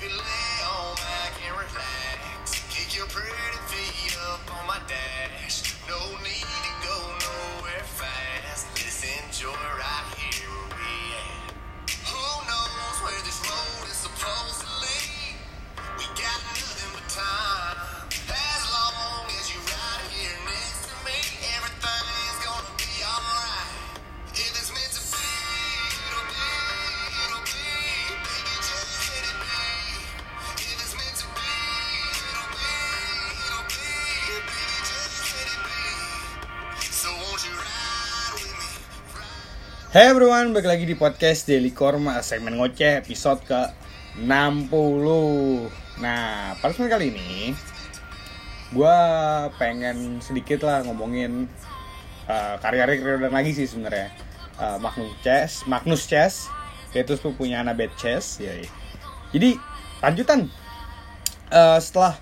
Baby, Hey everyone, balik lagi di podcast Daily Korma segmen ngoceh episode ke 60 Nah, pada segmen kali ini Gue pengen sedikit lah ngomongin uh, karya-karya lagi sih sebenarnya. Uh, Magnus Chess, Magnus Chess Yaitu sepupunya Annabeth Chess ya. Jadi, lanjutan. Uh, Setelah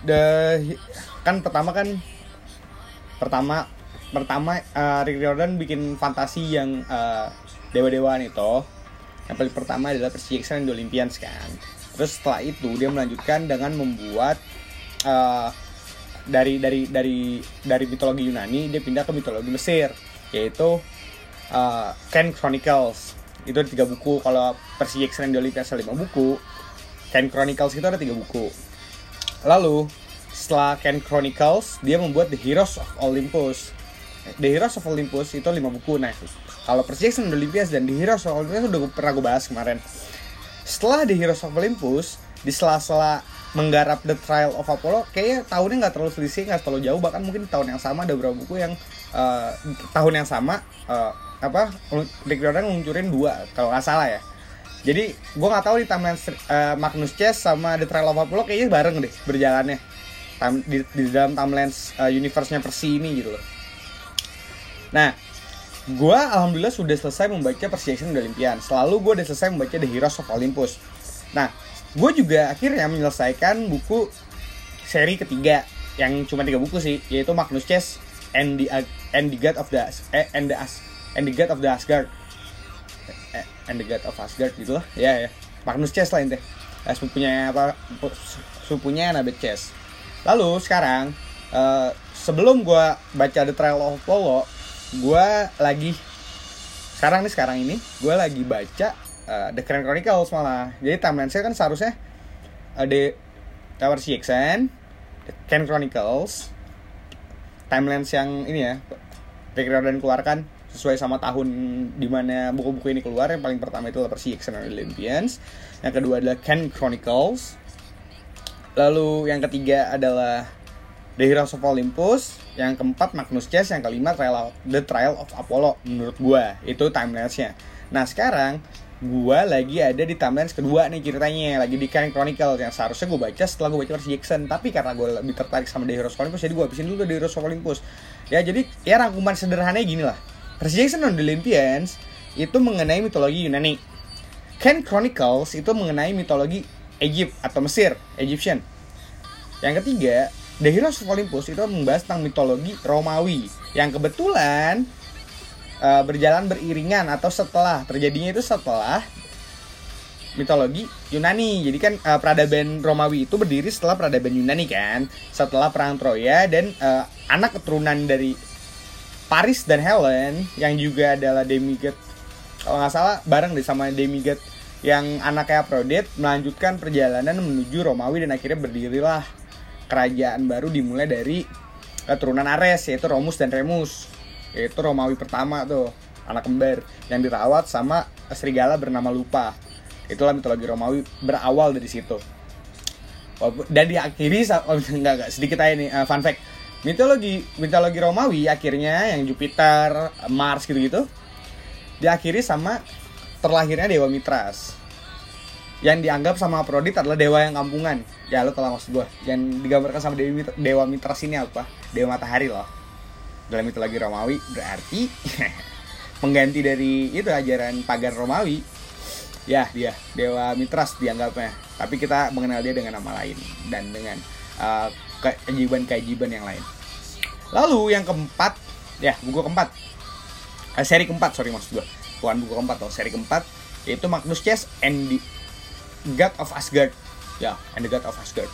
the, Kan pertama kan pertama pertama uh, Rick Jordan bikin fantasi yang uh, dewa-dewaan itu yang paling pertama adalah Percy Jackson the Olympians kan. Terus setelah itu dia melanjutkan dengan membuat uh, dari dari dari dari mitologi Yunani dia pindah ke mitologi Mesir yaitu uh, Ken Chronicles. Itu ada tiga buku. Kalau Percy Jackson the Olympians ada lima buku Ken Chronicles itu ada tiga buku. Lalu setelah Ken Chronicles dia membuat The Heroes of Olympus. The Heroes of Olympus itu lima buku. Nah, kalau Percy Jackson the dan The Heroes of Olympus udah pernah gue bahas kemarin. Setelah The Heroes of Olympus di sela-sela menggarap The Trial of Apollo, kayaknya tahunnya nggak terlalu selisih, nggak terlalu jauh, bahkan mungkin tahun yang sama ada beberapa buku yang eh, tahun yang sama eh, apa Rick Jordan ngeluncurin dua kalau nggak salah ya. Jadi gue nggak tahu di timeline eh, Magnus Chess sama The Trial of Apollo kayaknya bareng deh berjalannya di, di dalam timeline eh, universe-nya Percy ini gitu loh. Nah, gue alhamdulillah sudah selesai membaca Percy Jackson dan Olympian. Selalu gue udah selesai membaca The Heroes of Olympus. Nah, gue juga akhirnya menyelesaikan buku seri ketiga yang cuma tiga buku sih, yaitu Magnus Chess and the and the God of the eh, and the As, and the God of the Asgard. Eh, and the God of Asgard gitu lah. Ya ya. Magnus Chess lah intinya. Eh, sepupunya apa sepupunya Annabeth Chess. Lalu sekarang eh, sebelum gua baca The Trial of Apollo gua lagi sekarang nih sekarang ini gua lagi baca eh, The Crown Chronicles malah. Jadi timeline saya kan seharusnya ada Tower Jackson The Ken Chronicles timelines yang ini ya Rick keluarkan sesuai sama tahun di mana buku-buku ini keluar. Yang paling pertama itu adalah Percy Olympians. Yang kedua adalah Ken Chronicles. Lalu yang ketiga adalah The Heroes of Olympus yang keempat Magnus Chess yang kelima Trial of, The Trial of Apollo menurut gua. Itu timelines-nya nah sekarang gua lagi ada di timelines kedua nih ceritanya lagi di Ken Chronicles yang seharusnya gua baca setelah gua baca Percy Jackson. Tapi karena gua lebih tertarik sama The Heroes of Olympus jadi gua habisin dulu The Heroes of Olympus. Ya jadi ya rangkuman sederhananya gini lah. Percy Jackson and the Olympians itu mengenai mitologi Yunani. Ken Chronicles itu mengenai mitologi Egypt atau Mesir Egyptian. Yang ketiga, The Heroes of Olympus itu membahas tentang mitologi Romawi yang kebetulan eh, berjalan beriringan atau setelah terjadinya itu setelah mitologi Yunani. Jadi kan eh, peradaban Romawi itu berdiri setelah peradaban Yunani kan, setelah perang Troya dan eh, anak keturunan dari Paris dan Helen yang juga adalah demigod kalau nggak salah bareng deh sama demigod yang anaknya Aphrodite melanjutkan perjalanan menuju Romawi dan akhirnya berdirilah kerajaan baru dimulai dari keturunan Ares yaitu Romus dan Remus. Yaitu Romawi pertama tuh anak kembar yang dirawat sama serigala bernama Lupa. Itulah mitologi Romawi berawal dari situ. Dan diakhiri oh, enggak, enggak, sedikit aja nih uh, fun fact. Mitologi mitologi Romawi akhirnya yang Jupiter Mars gitu-gitu diakhiri sama terlahirnya Dewa Mitras yang dianggap sama Aphrodite adalah dewa yang kampungan. Ya lo tau lah maksud gue yang digambarkan sama Dewi Dewa Mitras ini apa? Dewa Matahari loh. Dalam mitologi Romawi berarti pengganti dari itu ajaran pagan Romawi ya dia Dewa Mitras dianggapnya. Tapi kita mengenal dia dengan nama lain dan dengan uh, keajaiban-keajaiban yang lain. Lalu yang keempat ya buku keempat. Eh, seri keempat sorry maksud gue bukan buku keempat loh seri keempat yaitu Magnus Chess and the God of Asgard. Ya, and the God of Asgard.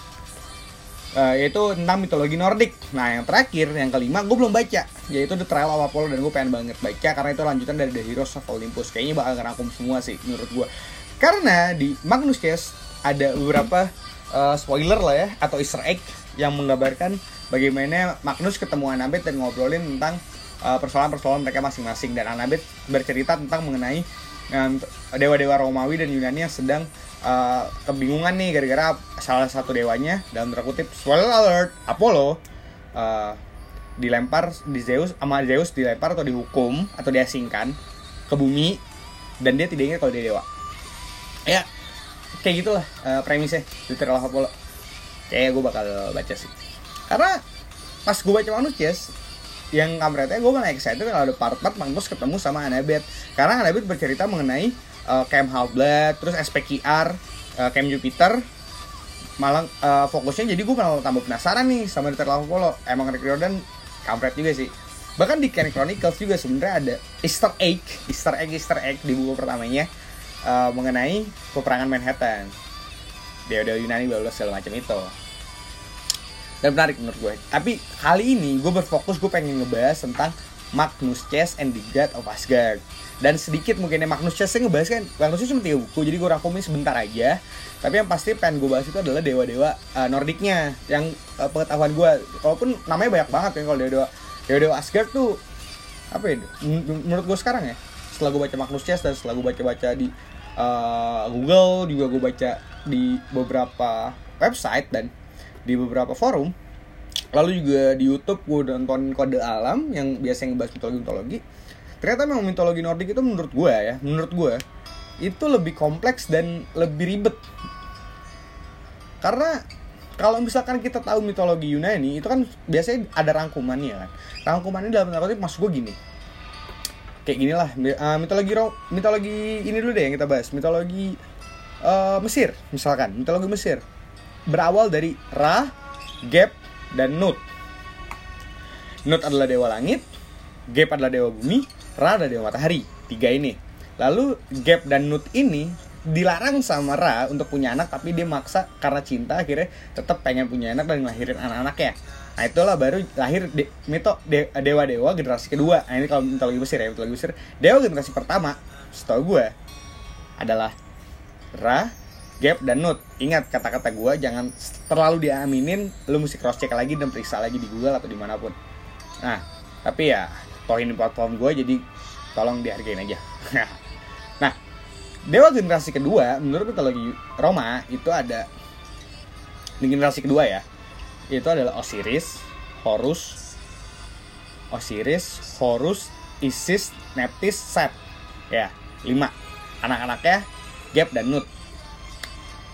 Eh, yaitu tentang mitologi Nordik. Nah, yang terakhir, yang kelima, gue belum baca, yaitu The Trial of Apollo dan gue pengen banget baca karena itu lanjutan dari The Heroes of Olympus. Kayaknya bakal ngerangkum semua sih menurut gue. Karena di Magnus Chess ada beberapa eh, spoiler lah ya atau Easter egg yang menggambarkan bagaimana Magnus ketemu Annabeth dan ngobrolin tentang eh, persoalan-persoalan mereka masing-masing dan Annabeth bercerita tentang mengenai dewa-dewa Romawi dan Yunani yang sedang eh, kebingungan nih gara-gara salah satu dewanya dalam tanda kutip spoiler alert Apollo eh, dilempar di Zeus sama Zeus dilempar atau dihukum atau diasingkan ke bumi dan dia tidak ingat kalau dia dewa. Ya kayak gitulah eh, premisnya of Apollo. Kayak gue bakal baca sih. Karena pas gue baca Chess yang kampretnya gue malah excited kalau ada part-part Magnus ketemu sama Annabeth karena Annabeth bercerita mengenai uh, Camp Half-Blood terus SPQR uh, Camp Jupiter. Malah uh, fokusnya jadi gue malah tambah penasaran nih sama The Trial of Apollo emang Rick Riordan kampret juga sih. Bahkan di Ken Chronicles juga sebenarnya ada Easter egg Easter egg Easter egg di buku pertamanya uh, mengenai peperangan Manhattan. Dewa-dewa Yunani bla segala macam itu dan menarik menurut gue. Tapi kali ini gue berfokus gue pengen ngebahas tentang Magnus Chess and the God of Asgard. Dan sedikit mungkinnya Magnus Chess yang ngebahas kan Magnus Chess cuma tiga buku jadi gue rangkumin sebentar aja. Tapi yang pasti pengen gue bahas itu adalah dewa-dewa uh, Nordiknya yang uh, pengetahuan gue. Walaupun namanya banyak banget kan kalau dewa-dewa dewa-dewa Asgard tuh apa ya men- menurut gue sekarang ya setelah gue baca Magnus Chess dan setelah gue baca-baca di uh, Google juga gue baca di beberapa website dan di beberapa forum lalu juga di YouTube gue nonton kode alam yang biasanya ngebahas mitologi mitologi ternyata memang mitologi Nordik itu menurut gue ya menurut gue itu lebih kompleks dan lebih ribet. Karena kalau misalkan kita tahu mitologi Yunani itu kan biasanya ada rangkumannya kan. Rangkumannya dalam tanda kutip maksud gue gini. Kayak gini lah eh, mitologi mitologi ini dulu deh yang kita bahas mitologi eh, Mesir misalkan mitologi Mesir berawal dari Ra, Geb, dan Nut. Nut adalah dewa langit, Geb adalah dewa bumi, Ra adalah dewa matahari. Tiga ini. Lalu Geb dan Nut ini dilarang sama Ra untuk punya anak tapi dia maksa karena cinta akhirnya tetap pengen punya anak dan ngelahirin anak-anaknya. Nah itulah baru lahir de- mito de- dewa-dewa generasi kedua. Nah ini kalau mitologi Mesir ya, mitologi Mesir. Dewa generasi pertama, setahu gue adalah Ra, Gap dan Nut. Ingat kata-kata gue jangan terlalu diaminin, lu mesti cross check lagi dan periksa lagi di Google atau di mana pun. Nah, tapi ya toh ini platform gue jadi tolong dihargain aja. nah, dewa generasi kedua menurut mitologi Roma itu ada di generasi kedua ya. Itu adalah Osiris, Horus, Osiris, Horus, Isis, Nephthys, Set. Ya, lima. Anak-anaknya Gap dan Nut.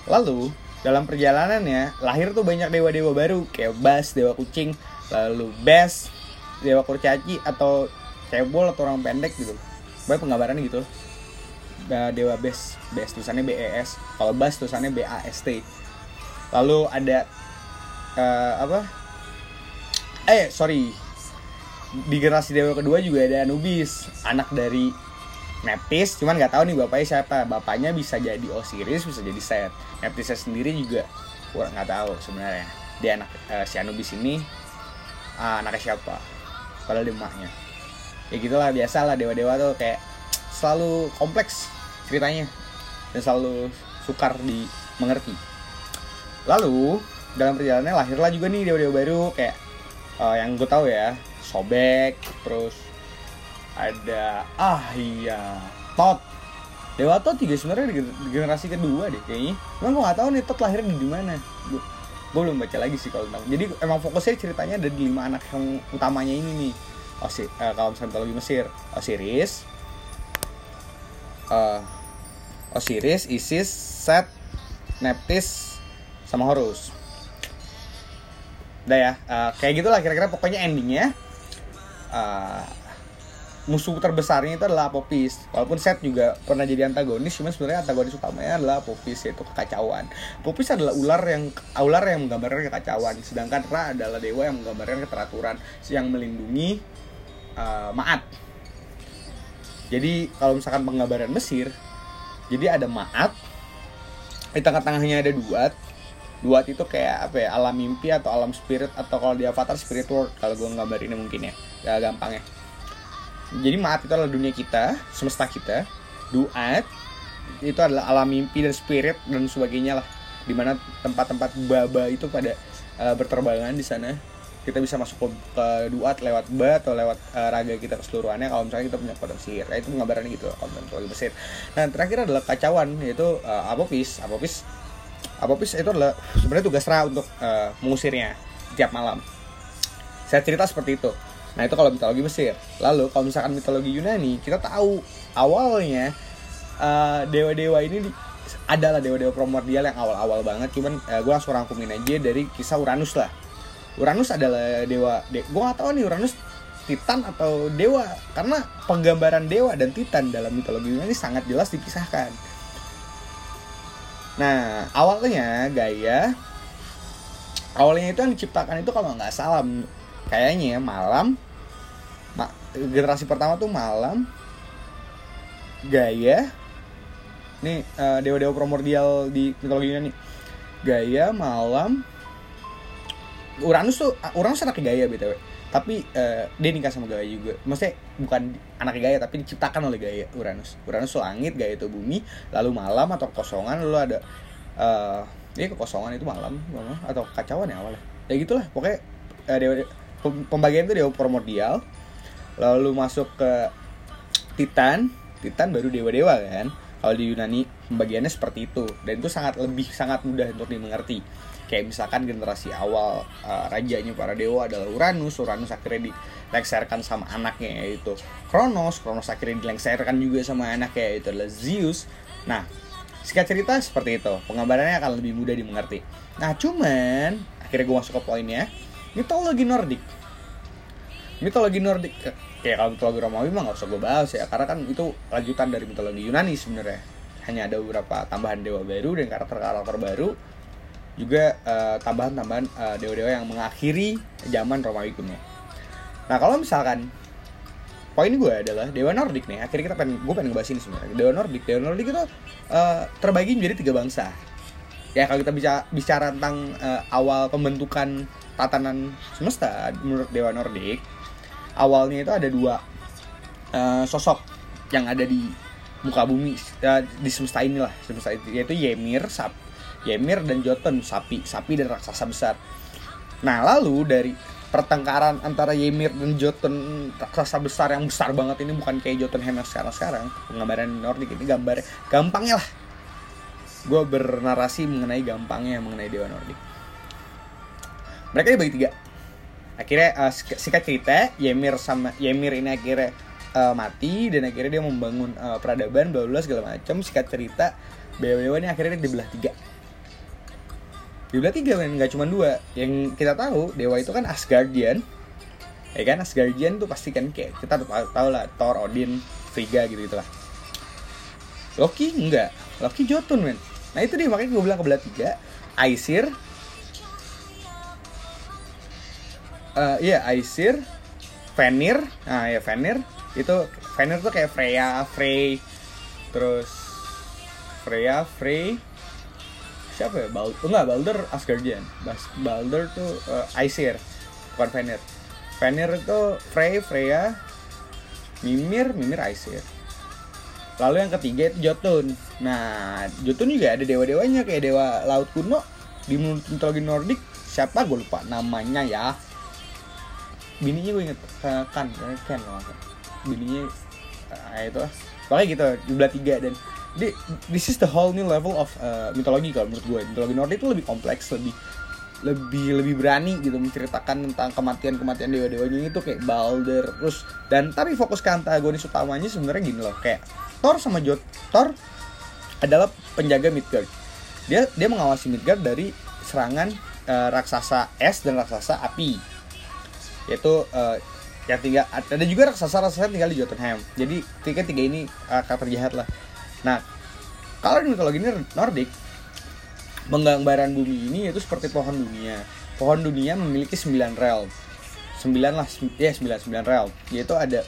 Lalu dalam perjalanannya lahir tuh banyak dewa-dewa baru kayak Bas, dewa kucing, lalu Bes, dewa kurcaci atau cebol atau orang pendek gitu. Banyak penggambarannya gitu. Da- Dewa Bes, Bes tulisannya B E S. Kalau Bas tulisannya B A S T. Lalu ada eh, apa? Eh, sorry. Di generasi dewa kedua juga ada Anubis, anak dari Nephthys, cuman nggak tahu nih bapaknya siapa. Bapaknya bisa jadi Osiris, bisa jadi Set. Nephthys sendiri juga kurang nggak tahu sebenarnya. Dia anak eh, si Anubis ini ah, anaknya siapa? Padahal dia emaknya. Ya gitulah biasa lah dewa-dewa tuh kayak selalu kompleks ceritanya dan selalu sukar dimengerti. Lalu dalam perjalanannya lahirlah juga nih dewa-dewa baru kayak eh, yang gue tahu ya Sobek, terus ada ah iya. Tot. Dewa Tot juga sebenarnya di di generasi kedua deh kayaknya. Cuman gue gak tahu nih Tot lahirnya di mana. Gue, belum baca lagi sih kalau tentang jadi emang fokusnya ceritanya ada di lima anak yang utamanya ini nih. Osi, eh, kalau misalnya mitologi Mesir. Osiris eh, Osiris, Isis, Set, Nephthys, sama Horus. Udah ya, eh, kayak gitulah kira-kira pokoknya endingnya. Eh, musuh terbesarnya itu adalah Apopis. Walaupun Set juga pernah jadi antagonis, cuman sebenarnya antagonis utamanya adalah Apopis yaitu kekacauan. Apopis adalah ular yang ular yang menggambarkan kekacauan, sedangkan Ra adalah dewa yang menggambarkan keteraturan yang melindungi uh, Maat. Jadi kalau misalkan penggambaran Mesir, jadi ada Maat, di tengah-tengahnya ada Duat Duat itu kayak apa ya alam mimpi atau alam spirit atau kalau di Avatar spirit world kalau gue gambar ini mungkin ya ya gampang ya jadi maat itu adalah dunia kita semesta kita. Duat itu adalah alam mimpi dan spirit dan sebagainya lah. Di mana tempat-tempat baba itu pada uh, berterbangan di sana. Kita bisa masuk ke, ke duat lewat ba atau lewat uh, raga kita keseluruhannya. Kalau misalnya kita punya kodam sihir nah, itu penggambarannya gitu konten mitologi Mesir nah terakhir adalah kacauan yaitu uh, apopis apopis apopis itu adalah sebenarnya tugas Ra untuk uh, mengusirnya tiap malam. Saya cerita seperti itu nah itu kalau mitologi Mesir. Lalu kalau misalkan mitologi Yunani kita tahu awalnya uh, dewa-dewa ini di, adalah dewa-dewa primordial yang awal-awal banget. Cuman uh, gue langsung rangkumin aja dari kisah Uranus lah. Uranus adalah dewa de gue gak tahu nih Uranus Titan atau dewa. Karena penggambaran dewa dan Titan dalam mitologi Yunani sangat jelas dipisahkan nah awalnya Gaia awalnya itu yang diciptakan itu kalau nggak salah kayaknya malam ma generasi pertama tuh malam Gaia nih uh, dewa-dewa primordial di mitologi Yunani Gaia malam Uranus tuh Uranus anak Gaia btw tapi uh, dia nikah sama Gaia juga. Maksudnya bukan anak Gaia tapi diciptakan oleh Gaia Uranus. Uranus tuh langit Gaia itu bumi lalu malam atau kosongan lalu ada uh, ya kekosongan itu malam atau kacauan ya awalnya ya gitulah pokoknya uh, dewa, pembagian itu dewa primordial lalu masuk ke Titan. Titan baru dewa-dewa kan. Kalau di Yunani pembagiannya seperti itu. Dan itu sangat lebih sangat mudah untuk dimengerti. Kayak misalkan generasi awal uh, rajanya para dewa adalah Uranus. Uranus akhirnya dilengserkan sama anaknya yaitu Kronos. Kronos akhirnya dilengserkan juga sama anaknya yaitu adalah Zeus. Nah singkat cerita seperti itu. Penggambarannya akan lebih mudah dimengerti. Nah cuman akhirnya gue masuk ke poinnya. Mitologi Nordik mitologi Nordik. Kayak kalau mitologi Romawi mah gak usah gue bahas ya karena kan itu lanjutan dari mitologi Yunani sebenarnya. Hanya ada beberapa tambahan dewa baru dan karakter-karakter baru. Juga tambahan-tambahan uh, dewa-dewa yang mengakhiri zaman Romawi kuno. Nah kalau misalkan poin gue adalah dewa Nordik nih. Akhirnya kita pengen gue pengen ngebahas ini sebenarnya. Dewa Nordik dewa Nordik itu uh, terbagi menjadi tiga bangsa. Ya kalau kita bicara bicara tentang uh, awal pembentukan tatanan semesta menurut dewa Nordik awalnya itu ada dua uh, sosok yang ada di muka bumi uh, di semesta inilah semesta itu yaitu Ymir Sap Ymir dan Jotun sapi sapi dan raksasa besar. Nah lalu dari pertengkaran antara Ymir dan Jotun raksasa besar yang besar banget ini bukan kayak Jotunheim yang sekarang sekarang penggambaran Nordik ini gambar gampangnya lah. Gue bernarasi mengenai gampangnya mengenai dewa Nordik mereka dibagi tiga akhirnya uh, singkat cerita Ymir sama Ymir ini akhirnya uh, mati dan akhirnya dia membangun uh, peradaban bla bla segala macam. Singkat cerita dewa-dewa ini akhirnya dibelah tiga. Dibelah tiga kan nggak cuma dua. Yang kita tahu dewa itu kan Asgardian. Ya kan? Asgardian tuh pasti kan kayak kita tahu, lah Thor Odin Frigga gitu gitulah Loki enggak Loki Jotun men. Nah itu dia. Makanya gue bilang kebelah tiga Aesir uh, iya Aesir Vanir nah ya Vanir itu Vanir tuh kayak Freya Frey. Terus Freya Frey. Siapa ya? Baldur enggak Baldur Asgardian. Bas Baldur tuh uh, Aesir bukan Vanir Vanir itu Frey Freya Mimir Mimir Aesir lalu yang ketiga itu Jotun. Nah Jotun juga ada dewa-dewanya kayak dewa laut kuno. Di mitologi Nordik siapa? Gue lupa namanya ya bininya gue inget uh, kan Ken loh bininya uh, itu pokoknya gitu jumlah tiga. Dan di, this is the whole new level of uh, mitologi kalau menurut gue mitologi Nordik itu lebih kompleks lebih lebih lebih berani gitu menceritakan tentang kematian kematian dewa dewanya itu. Kayak Balder terus dan tapi fokus ke antagonis utamanya sebenarnya gini loh. Kayak Thor sama Jot Thor adalah penjaga Midgard. Dia dia mengawasi Midgard dari serangan uh, raksasa es dan raksasa api yaitu uh, yang tinggal ada juga raksasa raksasa tinggal di Jotunheim. Jadi tiga tiga ini uh, karakter jahat lah. Nah kalau di mitologi Nordik penggambaran bumi ini itu seperti pohon dunia. Pohon dunia memiliki 9 realm. 9 lah ya 9 9 realm. Yaitu ada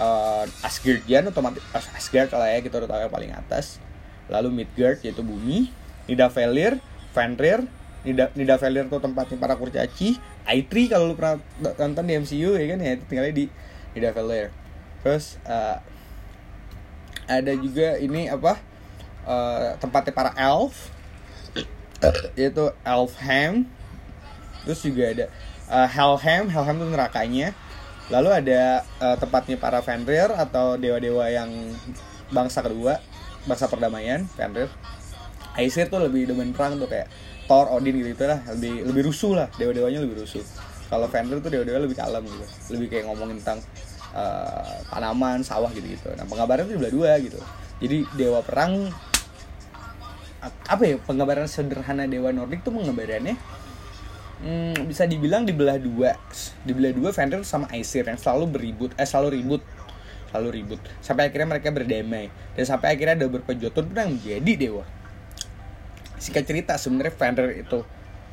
uh, Asgardian otomatis Asgard lah ya kita udah tahu yang paling atas. Lalu Midgard yaitu bumi. Nidavellir, Fenrir, Nida Nidavellir tuh tempatnya para kurcaci, Aitri kalau lu pernah nonton di MCU ya kan? Ya itu tinggalnya di Nidavellir. Terus eh, ada juga ini apa eh, tempatnya para elf. Yaitu Elfham terus juga ada eh, Helheim. Helheim itu nerakanya. Lalu ada eh, tempatnya para Fenrir atau dewa-dewa yang bangsa kedua bangsa perdamaian Fenrir. Aesir tuh lebih demen perang tuh kayak Thor, Odin gitu, -gitu lah. Lebih lebih rusuh lah. Dewa-dewanya lebih rusuh. Kalau Fenrir tuh dewa-dewa lebih kalem gitu. Lebih kayak ngomongin tentang eh, tanaman sawah gitu gitu nah penggambaran tuh di belah dua gitu. Jadi dewa perang apa ya penggambaran sederhana dewa Nordik tuh penggambarannya hmm, bisa dibilang di belah dua. Di belah dua Fenrir sama Aesir yang selalu beribut eh selalu ribut. Selalu ribut. Sampai akhirnya mereka berdamai. Dan sampai akhirnya ada beberapa jotun pun yang menjadi dewa singkat cerita sebenarnya Fenrir itu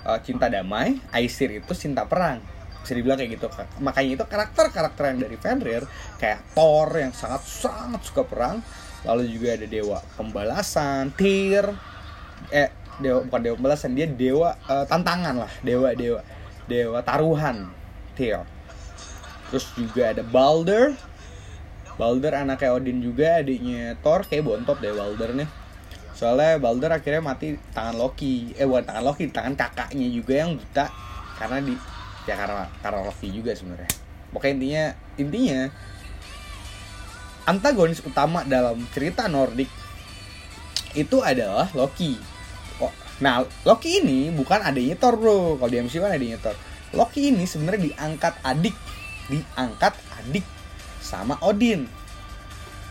uh, cinta damai Aesir itu cinta perang. Bisa dibilang kayak gitu makanya itu karakter karakter yang dari Fenrir kayak Thor yang sangat sangat suka perang. Lalu juga ada dewa pembalasan Tyr. Eh dewa bukan dewa pembalasan dia dewa eh, tantangan lah. Dewa dewa dewa taruhan Tyr. Terus juga ada Balder. Balder anaknya Odin juga adiknya Thor. Kayak bontot deh Balder nih soalnya Balder akhirnya mati tangan Loki. Eh bukan tangan Loki tangan kakaknya juga yang buta. Karena di ya karena karena Loki juga sebenarnya. Pokoknya intinya intinya antagonis utama dalam cerita Nordik itu adalah Loki. Oh, nah Loki ini bukan adanya Thor bro. Kalau di MCU kan adanya Thor. Loki ini sebenarnya diangkat adik diangkat adik sama Odin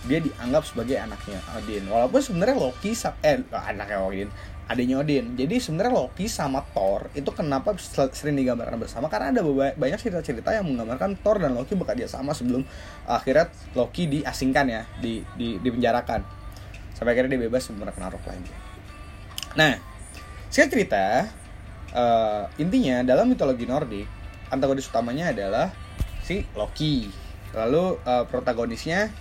dia dianggap sebagai anaknya Odin. Walaupun sebenarnya Loki eh anaknya Odin adiknya Odin. Jadi sebenarnya Loki sama Thor itu kenapa sering digambarkan bersama? Karena ada banyak cerita-cerita yang menggambarkan Thor dan Loki bekerja sama sebelum akhirnya Loki diasingkan ya di di dipenjarakan. Sampai akhirnya dia bebas menggunakan Narok lagi. Nah saya cerita eh, intinya dalam mitologi Nordik antagonis utamanya adalah si Loki. Lalu eh, protagonisnya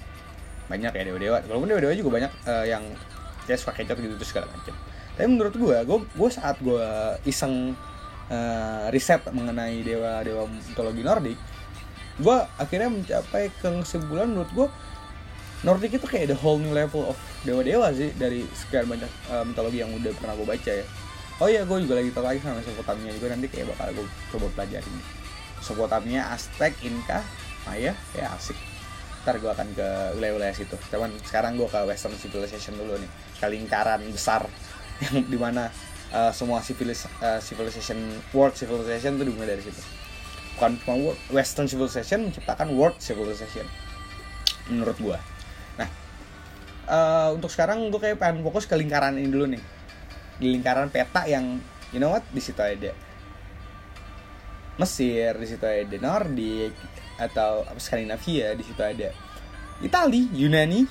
banyak ya dewa-dewa. Walaupun dewa-dewa juga banyak eh, yang kayak suka kecot gitu segala macam tapi menurut gue gue saat gue iseng eh, riset mengenai dewa dewa mitologi Nordik gue akhirnya mencapai kesimpulan menurut gue Nordik itu kayak the whole new level of dewa-dewa sih dari sekian banyak eh, mitologi yang udah pernah gue baca ya. Oh iya gue juga lagi tahu lagi sama Mesopotamia juga nanti kayak bakal gue coba pelajarin. Mesopotamia Aztec Inca Maya kayak asik ntar gue akan ke wilayah-wilayah situ. Cuman sekarang gue ke Western Civilization dulu nih. Ke lingkaran besar yang di mana uh, semua civilis, uh, civilization world civilization itu dimulai dari situ. Bukan cuma Western Civilization menciptakan world civilization. Menurut gue nah uh, untuk sekarang gue kayak pengen fokus ke lingkaran ini dulu nih. Di lingkaran peta yang you know what? Di situ ada Mesir di situ ada Nordik atau apa Skandinavia di situ ada Itali Yunani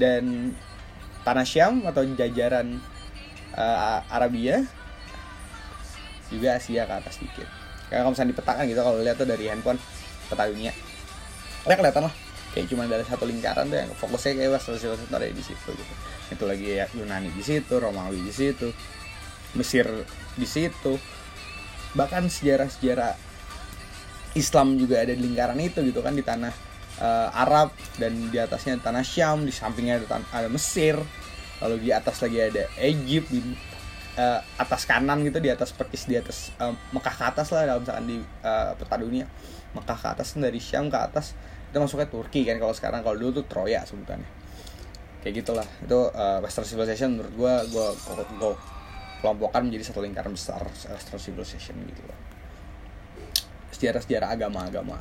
dan tanah Syam atau jajaran uh, Arabia juga Asia ke atas dikit kayak kalau misalnya dipetakan gitu kalau lihat tuh dari handphone peta dunia. Ya kelihatan lah. Kayak cuma dari satu lingkaran tuh yang fokusnya kayak Western Civilization ada di situ gitu. Itu lagi ya Yunani di situ Romawi di situ Mesir di situ. Bahkan sejarah-sejarah Islam juga ada di lingkaran itu gitu kan di tanah eh, Arab dan di atasnya tanah Syam di sampingnya ada, ada Mesir lalu di atas lagi ada Egypt di eh, atas kanan gitu di atas persis di atas eh, Mekah ke atas lah dalam misalkan di eh, peta dunia. Mekah ke atas dari Syam ke atas itu masuknya Turki kan kalau sekarang kalau dulu tuh Troya sebutannya. Kayak gitulah itu eh, Western Civilization menurut gua, gua kelompokkan menjadi satu lingkaran besar Western Civilization gitu. loh sejarah-sejarah agama-agama.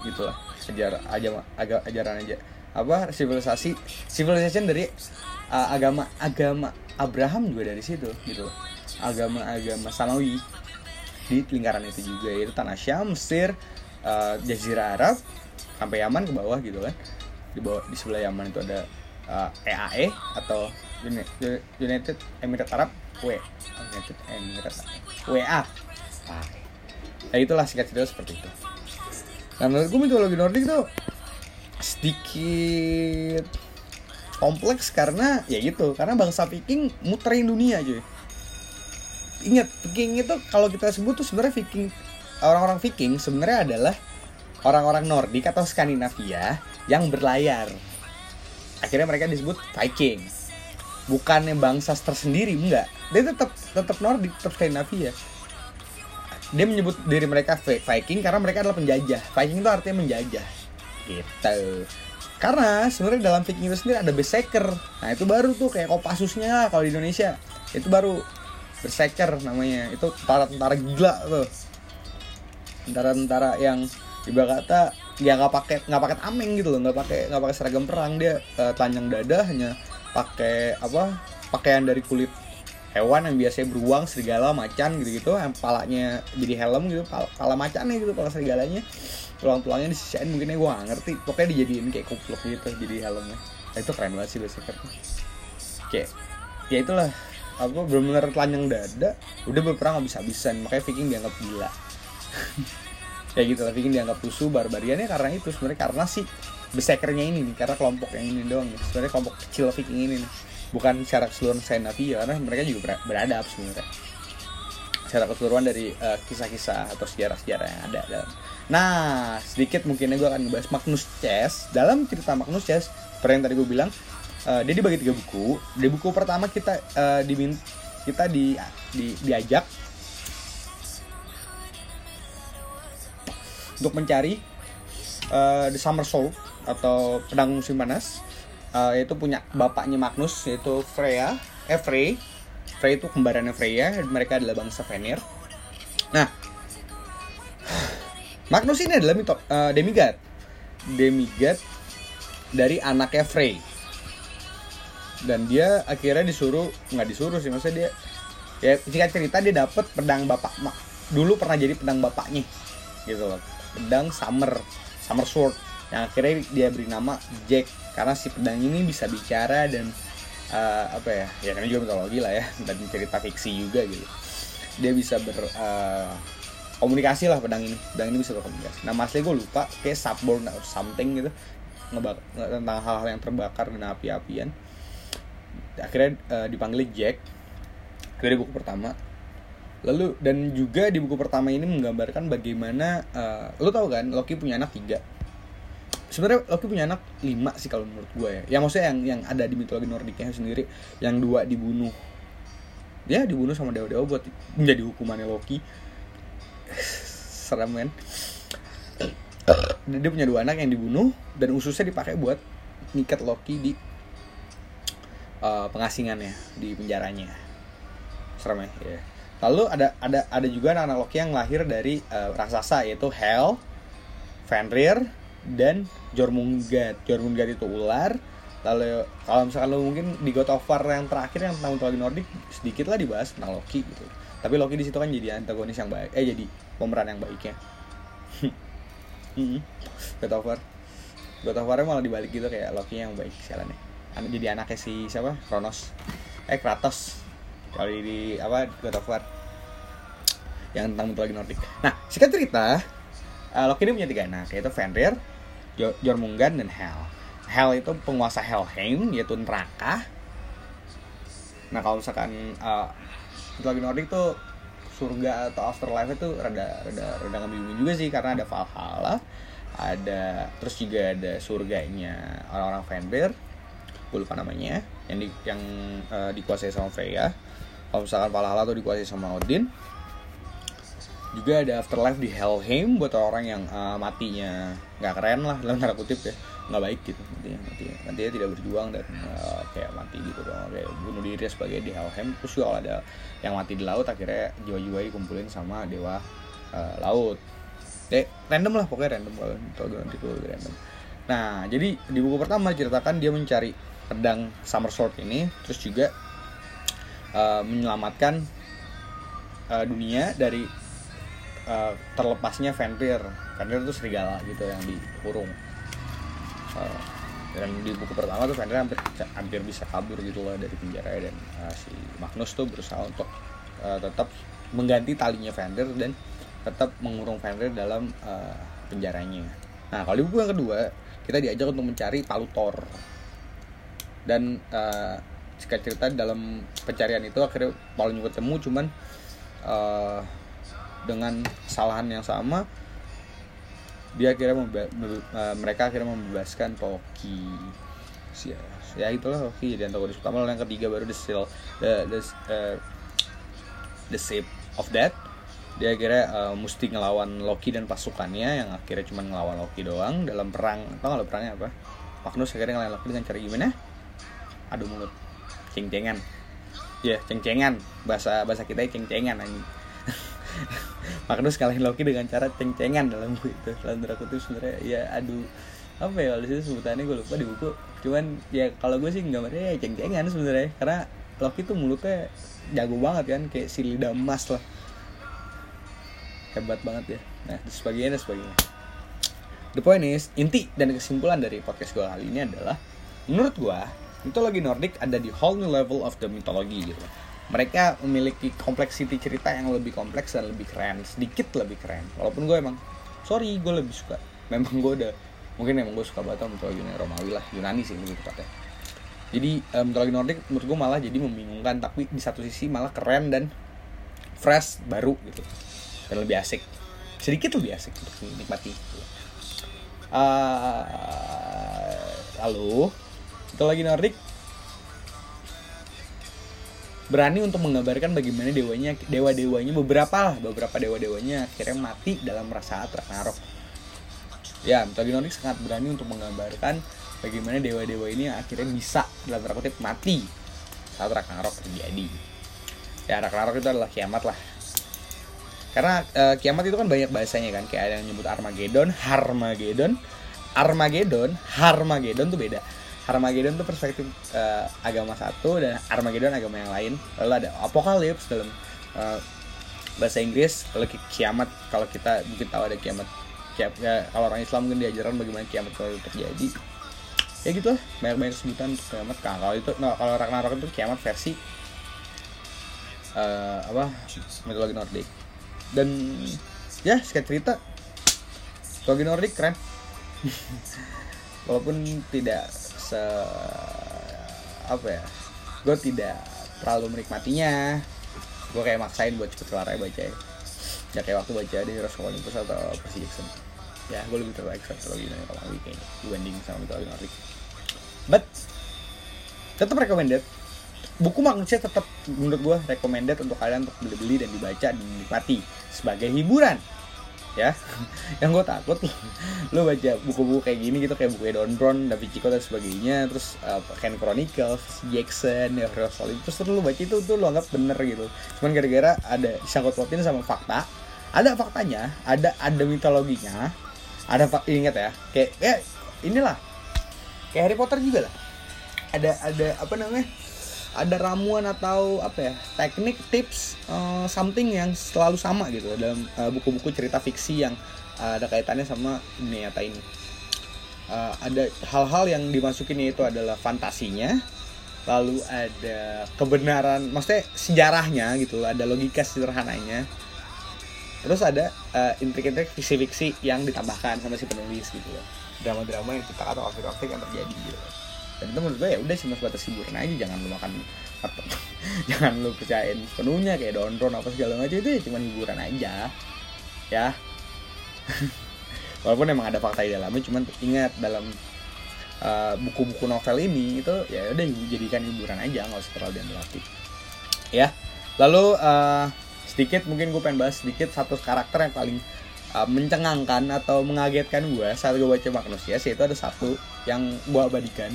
Gitu lah sejarah aga, ajaran aja. Apa civilisasi civilization dari uh, agama agama Abraham juga dari situ gitu. Agama-agama Samawi di lingkaran itu juga yaitu tanah Syam, Mesir, uh, Jazirah Arab sampai Yaman ke bawah gitu kan. Di bawah di sebelah Yaman itu ada uh, EAE atau Uni- United Emirates Arab W United Emirates WA ah. Nah itulah singkat cerita seperti itu. Nah menurut gue mitologi Nordik tuh sedikit kompleks karena ya gitu karena bangsa Viking muterin dunia cuy. Ingat Viking itu kalau kita sebut tuh sebenarnya Viking orang-orang Viking sebenarnya adalah orang-orang Nordik atau Skandinavia yang berlayar. Akhirnya mereka disebut Viking. Bukannya bangsa tersendiri enggak. Dia tetap tetap Nordik tetap Skandinavia dia menyebut diri mereka Vi- Viking karena mereka adalah penjajah. Viking itu artinya menjajah. Gitu. Karena sebenarnya dalam Viking itu sendiri ada berserker nah itu baru tuh kayak Kopassusnya lah kalau di Indonesia. Itu baru berserker namanya. Itu tentara-tentara gila tuh. Tentara-tentara yang ibarat kata ya nggak pakai nggak pakai tameng gitu loh. Nggak pakai nggak pakai seragam perang. Dia eh, telanjang dada hanya pakai apa? Pakaian dari kulit hewan yang biasanya beruang serigala macan gitu gitu yang palanya jadi helm gitu pala, pala macannya gitu pala serigalanya. Tulang-tulangnya disisain mungkin gue gak ngerti. Pokoknya dijadiin kayak kupluk gitu jadi helmnya. Nah, itu keren banget sih biasanya kayak ya itulah. Apa benar-benar telanjang dada. Udah berperang habis-habisan makanya Viking dianggap gila. Kayak gitu lah Viking dianggap tusuh barbariannya karena itu sebenarnya karena sih berserkernya ini nih karena kelompok yang ini doang nih. Sebenarnya kelompok kecil Viking ini nih bukan secara keseluruhan Skandinavia karena mereka juga ber- beradab sebenarnya secara keseluruhan dari eh, kisah-kisah atau sejarah-sejarah yang ada dalam. Nah, sedikit mungkinnya gue akan ngebahas Magnus Chess. Dalam cerita Magnus Chess, seperti yang tadi gue bilang, eh, dia dibagi tiga buku. Di buku pertama kita eh, dimin kita di, di diajak untuk mencari eh, The Summer Soul atau pedang musim panas Eh, yaitu punya bapaknya Magnus yaitu Freya eh Frey. Frey itu kembarannya Freya mereka adalah bangsa Vanir nah Magnus ini adalah mito, eh, demigod. Demigod dari anaknya Frey. Dan dia akhirnya disuruh nggak disuruh sih maksudnya dia ya jika cerita dia dapat pedang bapak ma- dulu pernah jadi pedang bapaknya gitu loh. Pedang summer summer sword yang akhirnya dia beri nama Jack karena si pedang ini bisa bicara dan eh, apa ya ya karena juga mitologi lah ya dan cerita fiksi juga gitu. Dia bisa ber eh, komunikasi lah pedang ini. Pedang ini bisa berkomunikasi. Nama asli gue lupa kayak subborn or something gitu ngebak tentang hal-hal yang terbakar dan api-apian. Akhirnya eh, dipanggil Jack. Di buku pertama. Lalu dan juga di buku pertama ini menggambarkan bagaimana eh, lu tahu kan Loki punya anak tiga sebenarnya Loki punya anak lima sih kalau menurut gue ya. Ya maksudnya yang yang ada di mitologi Nordiknya sendiri, yang dua dibunuh. Ya dibunuh sama dewa-dewa buat menjadi hukumannya Loki. Serem kan? Dia punya dua anak yang dibunuh dan ususnya dipakai buat niket Loki di eh, pengasingannya di penjaranya. Serem ya. ya. Lalu ada ada ada juga anak-anak Loki yang lahir dari eh, raksasa yaitu Hel, Fenrir, dan Jormungand. Jormungand itu ular. Lalu kalau misalkan lo mungkin di God of War yang terakhir yang tentang mitologi Nordik sedikit lah dibahas tentang Loki gitu. Tapi Loki di situ kan jadi antagonis yang baik, eh jadi pemeran yang baiknya. God of War. God of War malah dibalik gitu kayak Loki yang baik sialannya. An- Jadi anaknya si siapa? Kronos. Eh Kratos. Kalau di, apa God of War yang tentang mitologi Nordik. Nah, singkat cerita, uh, Loki ini punya tiga anak, yaitu Fenrir, Jormungand, dan Hel. Hel itu penguasa Helheim, yaitu neraka. Nah, kalau misalkan uh, mitologi Nordik tuh surga atau afterlife itu rada rada rada ngebingungin juga sih karena ada Valhalla, ada terus juga ada surganya orang-orang Fenrir, gue lupa namanya, yang di, yang uh, dikuasai sama Freya. Kalau misalkan Valhalla tuh dikuasai sama Odin, juga ada afterlife di Helheim buat orang yang uh, matinya nggak keren lah dalam tanda kutip ya. Nggak baik gitu matinya matinya, matinya tidak berjuang dan uh, kayak mati gitu dong kayak bunuh diri sebagai di Helheim. Terus juga ada yang mati di laut akhirnya jiwa-jiwa dikumpulin sama dewa uh, laut. Eh random lah pokoknya random. Kalau kalau nanti itu random. Nah jadi di buku pertama ceritakan dia mencari pedang summer sword ini terus juga uh, menyelamatkan dunia dari uh, terlepasnya Fenrir. Fenrir itu serigala gitu yang dikurung Uh, dan di buku pertama tuh Fenrir hampir hampir bisa kabur gitu loh dari penjara dan uh, si Magnus tuh berusaha untuk uh, tetap mengganti talinya Fenrir dan tetap mengurung Fenrir dalam uh, penjaranya. Nah kalau di buku yang kedua kita diajak untuk mencari palu Thor. Dan uh, singkat cerita dalam pencarian itu akhirnya Paul juga ketemu cuman uh, dengan kesalahan yang sama dia akhirnya uh, mereka akhirnya membebaskan Loki ya, ya itulah Loki jadi antagonis utama. Yang ketiga baru the seal the the, uh, the shape of death. Dia akhirnya uh, mesti ngelawan Loki dan pasukannya yang akhirnya cuma ngelawan Loki doang. Dalam perang tau gak lo perangnya apa? Magnus akhirnya ngelawan Loki dengan cara gimana? Adu mulut. Ceng-cengan. Ya ceng-cengan. Bahasa bahasa kita ceng-cengan Magnus kalahin Loki dengan cara ceng-cengan dalam buku itu. Dalam draku itu sebenarnya ya adu apa ya kalau sebutannya gue lupa di buku. Cuman ya kalau gue sih gambarnya ya ceng-cengan sebenarnya. Karena Loki tuh mulutnya jago banget kan kayak si lidah emas lah. Hebat banget ya. Nah sebagainya dan sebagainya. The point is inti dan kesimpulan dari podcast gue kali ini adalah menurut gue mitologi Nordic ada di whole new level of the mythology gitu mereka memiliki kompleksiti cerita yang lebih kompleks dan lebih keren sedikit lebih keren. Walaupun gue emang sorry gue lebih suka. Memang gue udah mungkin emang gue suka banget mitologi Romawi lah Yunani sih lebih tepatnya. Jadi um, mitologi Nordic menurut gue malah jadi membingungkan tapi di satu sisi malah keren dan fresh baru gitu. Dan lebih asik. Sedikit lebih asik untuk dinikmati. Uh, lalu mitologi Nordic berani untuk menggambarkan bagaimana dewanya dewa dewanya beberapa lah beberapa dewa dewanya akhirnya mati dalam rasa Ragnarok. Ya mitologi Nordic sangat berani untuk menggambarkan bagaimana dewa dewa ini akhirnya bisa dalam tanda mati saat Ragnarok terjadi. Ya Ragnarok itu adalah kiamat lah. Karena uh, kiamat itu kan banyak bahasanya kan kayak ada yang nyebut Armageddon, Harmageddon, Armageddon, Harmageddon tuh beda. Harmageddon tuh perspektif uh, agama satu dan Armageddon agama yang lain. Lalu ada Apokalips dalam uh, bahasa Inggris. Lalu kiamat kalau kita mungkin tahu ada kiamat. kiamat ya, kalau orang Islam mungkin diajarkan bagaimana kiamat kalau terjadi. Ya gitu lah, banyak-banyak sebutan untuk kiamat. Nah, kalau itu no, kalau Ragnarok itu kiamat versi uh, apa mitologi Nordik dan ya singkat cerita mitologi Nordik keren walaupun tidak se apa ya gue tidak terlalu menikmatinya. Gue kayak maksain buat cepet kelar baca ya. Ya kayak waktu baca di of Olympus atau Percy Jackson. Ya gue lebih terlalu excited mitologi Romawi kayaknya dibanding sama mitologi Nordik but tetap recommended. Buku manusia tetap menurut gue recommended untuk kalian untuk beli-beli dan dibaca dan dinikmati sebagai hiburan ya. Yang gue takut lo baca buku-buku kayak gini gitu kayak buku Don Brown, Da Vinci Code dan sebagainya terus uh, Ken Chronicles, Jackson, ya Heroes Olympus terus lo baca itu tuh lo anggap bener gitu. Cuman gara-gara ada disangkut pautin sama fakta ada faktanya ada ada mitologinya ada ingat ya kayak ya inilah kayak Harry Potter juga lah. Ada ada apa namanya ada ramuan atau apa ya teknik tips uh, something yang selalu sama gitu dalam uh, buku-buku cerita fiksi yang uh, ada kaitannya sama dunia nyata ini. Uh, ada hal-hal yang dimasukin itu adalah fantasinya lalu ada kebenaran maksudnya sejarahnya gitu ada logika sederhananya. Terus ada uh, intrik-intrik fiksi-fiksi yang ditambahkan sama si penulis gitu. Drama-drama yang diciptakan atau konflik-konflik yang terjadi gitu dan itu menurut gue ya udah cuma sebatas hiburan aja jangan lu makan apa jangan lu percayain sepenuhnya kayak downtown apa segala macam itu ya cuma hiburan aja ya. Walaupun emang ada fakta di dalamnya cuman ingat dalam uh, buku-buku novel ini itu ya udah jadikan hiburan aja nggak usah terlalu diambil ya lalu uh, sedikit mungkin gue pengen bahas sedikit satu karakter yang paling uh, mencengangkan atau mengagetkan gue saat gue baca Magnus ya yaitu ada satu yang gue abadikan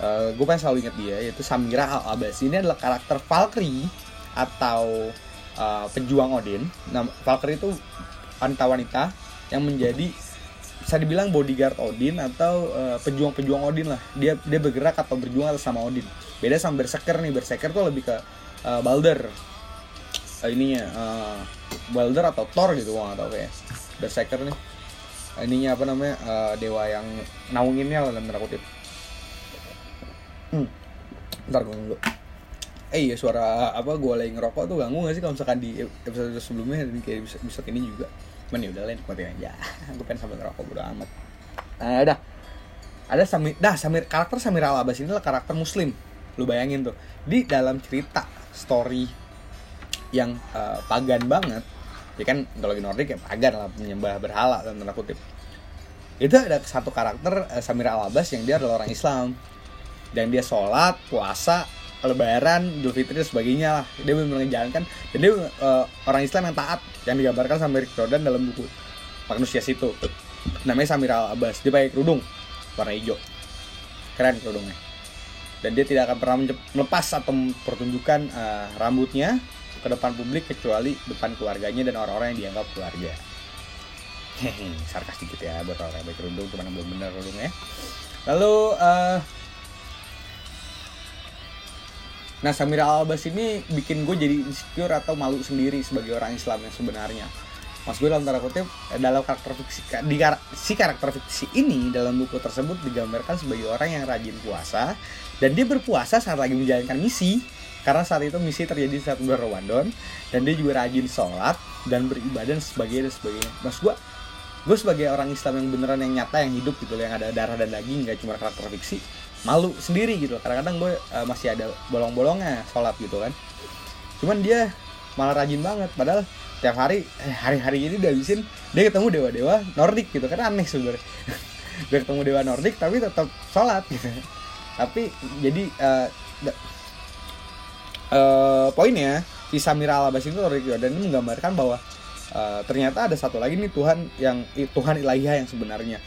uh, gue pengen selalu ingat dia yaitu Samira Al Abbas ini adalah karakter Valkyrie atau uh, pejuang Odin. Nah Valkyrie itu wanita-wanita yang menjadi bisa dibilang bodyguard Odin atau uh, pejuang-pejuang Odin lah. Dia dia bergerak atau berjuang atas sama Odin. Beda sama Berserker nih. Berserker tuh lebih ke uh, Balder. Uh, ininya uh, Balder atau Thor gitu gua tahu kayak Berserker nih. Ininya apa namanya? Uh, dewa yang naunginnya lah dalam kutip hmm. ntar gue dulu eh iya suara apa gue lagi ngerokok tuh ganggu gak sih kalau misalkan di episode sebelumnya dan kayak episode ini juga? Cuman ya udah lah nikmatin aja. Gue pengen sambil ngerokok bodo amat. Nah udah. Ada Samir dah Samir karakter Samir Al Abbas ini adalah karakter muslim. Lu bayangin tuh. Di dalam cerita story yang eh, pagan banget ya kan mitologi Nordik ya pagan lah menyembah berhala tanda kutip. Itu ada satu karakter eh, Samir Al Abbas yang dia adalah orang Islam dan dia sholat puasa lebaran idul fitri dan sebagainya lah. Dia benar menjalankan dan dia eh, orang Islam yang taat yang digambarkan sama Rick Jordan dalam buku manusia itu namanya Samir Al Abbas dia pakai kerudung warna hijau. Keren kerudungnya. Dan dia tidak akan pernah melepas atau mempertunjukkan eh, rambutnya ke depan publik kecuali depan keluarganya dan orang-orang yang dianggap keluarga. Sarkas dikit ya buat orang yang pakai kerudung cuman belum bener kerudungnya. Lalu eh Nah Samira Al-Abbas ini bikin gue jadi insecure atau malu sendiri sebagai orang Islam yang sebenarnya. Mas gue dalam tanda kutip eh, dalam karakter fiksi di kar- si karakter fiksi ini dalam buku tersebut digambarkan sebagai orang yang rajin puasa dan dia berpuasa saat lagi menjalankan misi. Karena saat itu misi terjadi saat bulan Ramadan dan dia juga rajin sholat dan beribadah dan dan sebagainya. Mas gue gue sebagai orang Islam yang beneran yang nyata yang hidup gitu yang ada darah dan daging nggak cuma karakter fiksi malu sendiri gitu. Kadang-kadang gue eh, masih ada bolong-bolongnya sholat gitu kan. Cuman dia malah rajin banget. Padahal tiap hari eh, hari-hari ini dihabisin dia ketemu dewa-dewa Nordik gitu kan. Aneh sebenarnya. Dia ketemu dewa Nordik tapi tetap sholat gitu. Tapi jadi da- eh, poinnya si Samira Al Abbas itu Nordik dan ini menggambarkan bahwa eh, ternyata ada satu lagi nih Tuhan yang Tuhan ilahiyah yang sebenarnya.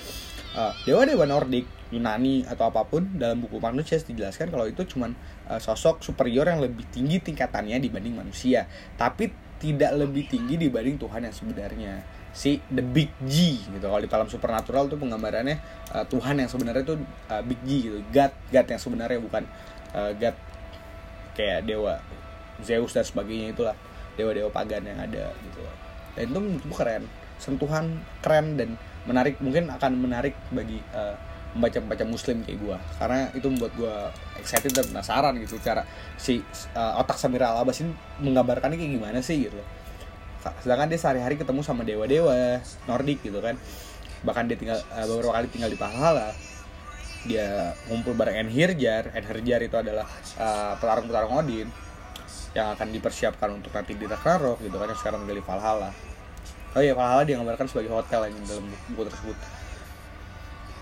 Eh, dewa-dewa Nordik Yunani atau apa pun dalam buku manusia dijelaskan kalau itu cuman eh, sosok superior yang lebih tinggi tingkatannya dibanding manusia tapi tidak lebih tinggi dibanding Tuhan yang sebenarnya si the big G gitu. Kalau di film supernatural tuh penggambarannya eh, Tuhan yang sebenarnya itu eh, big G gitu God God yang sebenarnya bukan eh, God kayak dewa Zeus dan sebagainya itulah dewa-dewa pagan yang ada gitu. Dan itu menurut gue keren sentuhan keren dan menarik mungkin akan menarik bagi pembaca-pembaca muslim kayak gue karena itu membuat gue excited dan penasaran gitu cara si eh, otak Samira Al ini menggambarkannya kayak gimana sih gitu. Sedangkan dia sehari-hari ketemu sama dewa-dewa Nordik gitu kan. Bahkan dia tinggal eh, beberapa kali tinggal di Valhalla. Dia ngumpul bareng Enhirjar Enhirjar itu adalah eh, petarung-petarung Odin yang akan dipersiapkan untuk nanti di Ragnarok gitu kan yang sekarang di Valhalla. Oh iya Valhalla dia gambarkan sebagai hotel yang dalam buku tersebut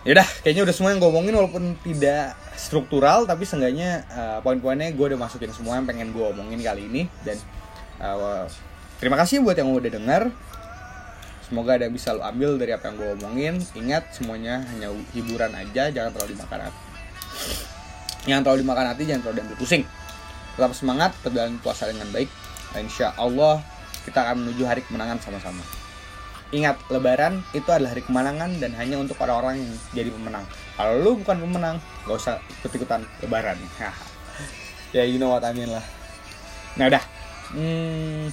Yaudah, kayaknya udah semua yang gue omongin walaupun tidak struktural tapi seenggaknya eh, poin-poinnya gue udah masukin semua yang pengen gue omongin kali ini dan eh, terima kasih buat yang udah denger Semoga ada yang bisa lo ambil dari apa yang gue omongin. Ingat semuanya hanya hiburan aja, jangan terlalu dimakan hati. Jangan terlalu dimakan hati, jangan terlalu diambil pusing. Tetap semangat, jalan puasa dengan baik. Insya Allah kita akan menuju hari kemenangan sama-sama. Ingat, lebaran itu adalah hari kemenangan dan hanya untuk orang-orang yang jadi pemenang. Kalau lu bukan pemenang, gak usah ikut-ikutan lebaran. ya, you know what I mean lah. Nah, udah. Hmm,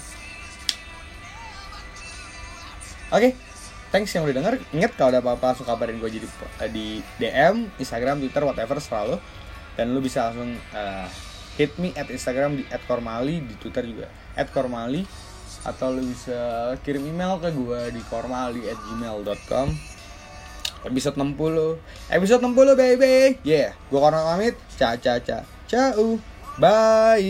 Oke, thanks yang udah denger. Ingat kalau ada apa-apa langsung kabarin gue jadi eh, di DM, Instagram, Twitter, whatever selalu. Dan lu bisa langsung eh, hit me at Instagram di @kormali, di Twitter juga @kormali atau lu bisa kirim email ke gue di kormali@gmail.com. Episode 60. Episode 60 baby. Yeah, gue Kormal pamit. Ca ca ca. Ciao. Bye.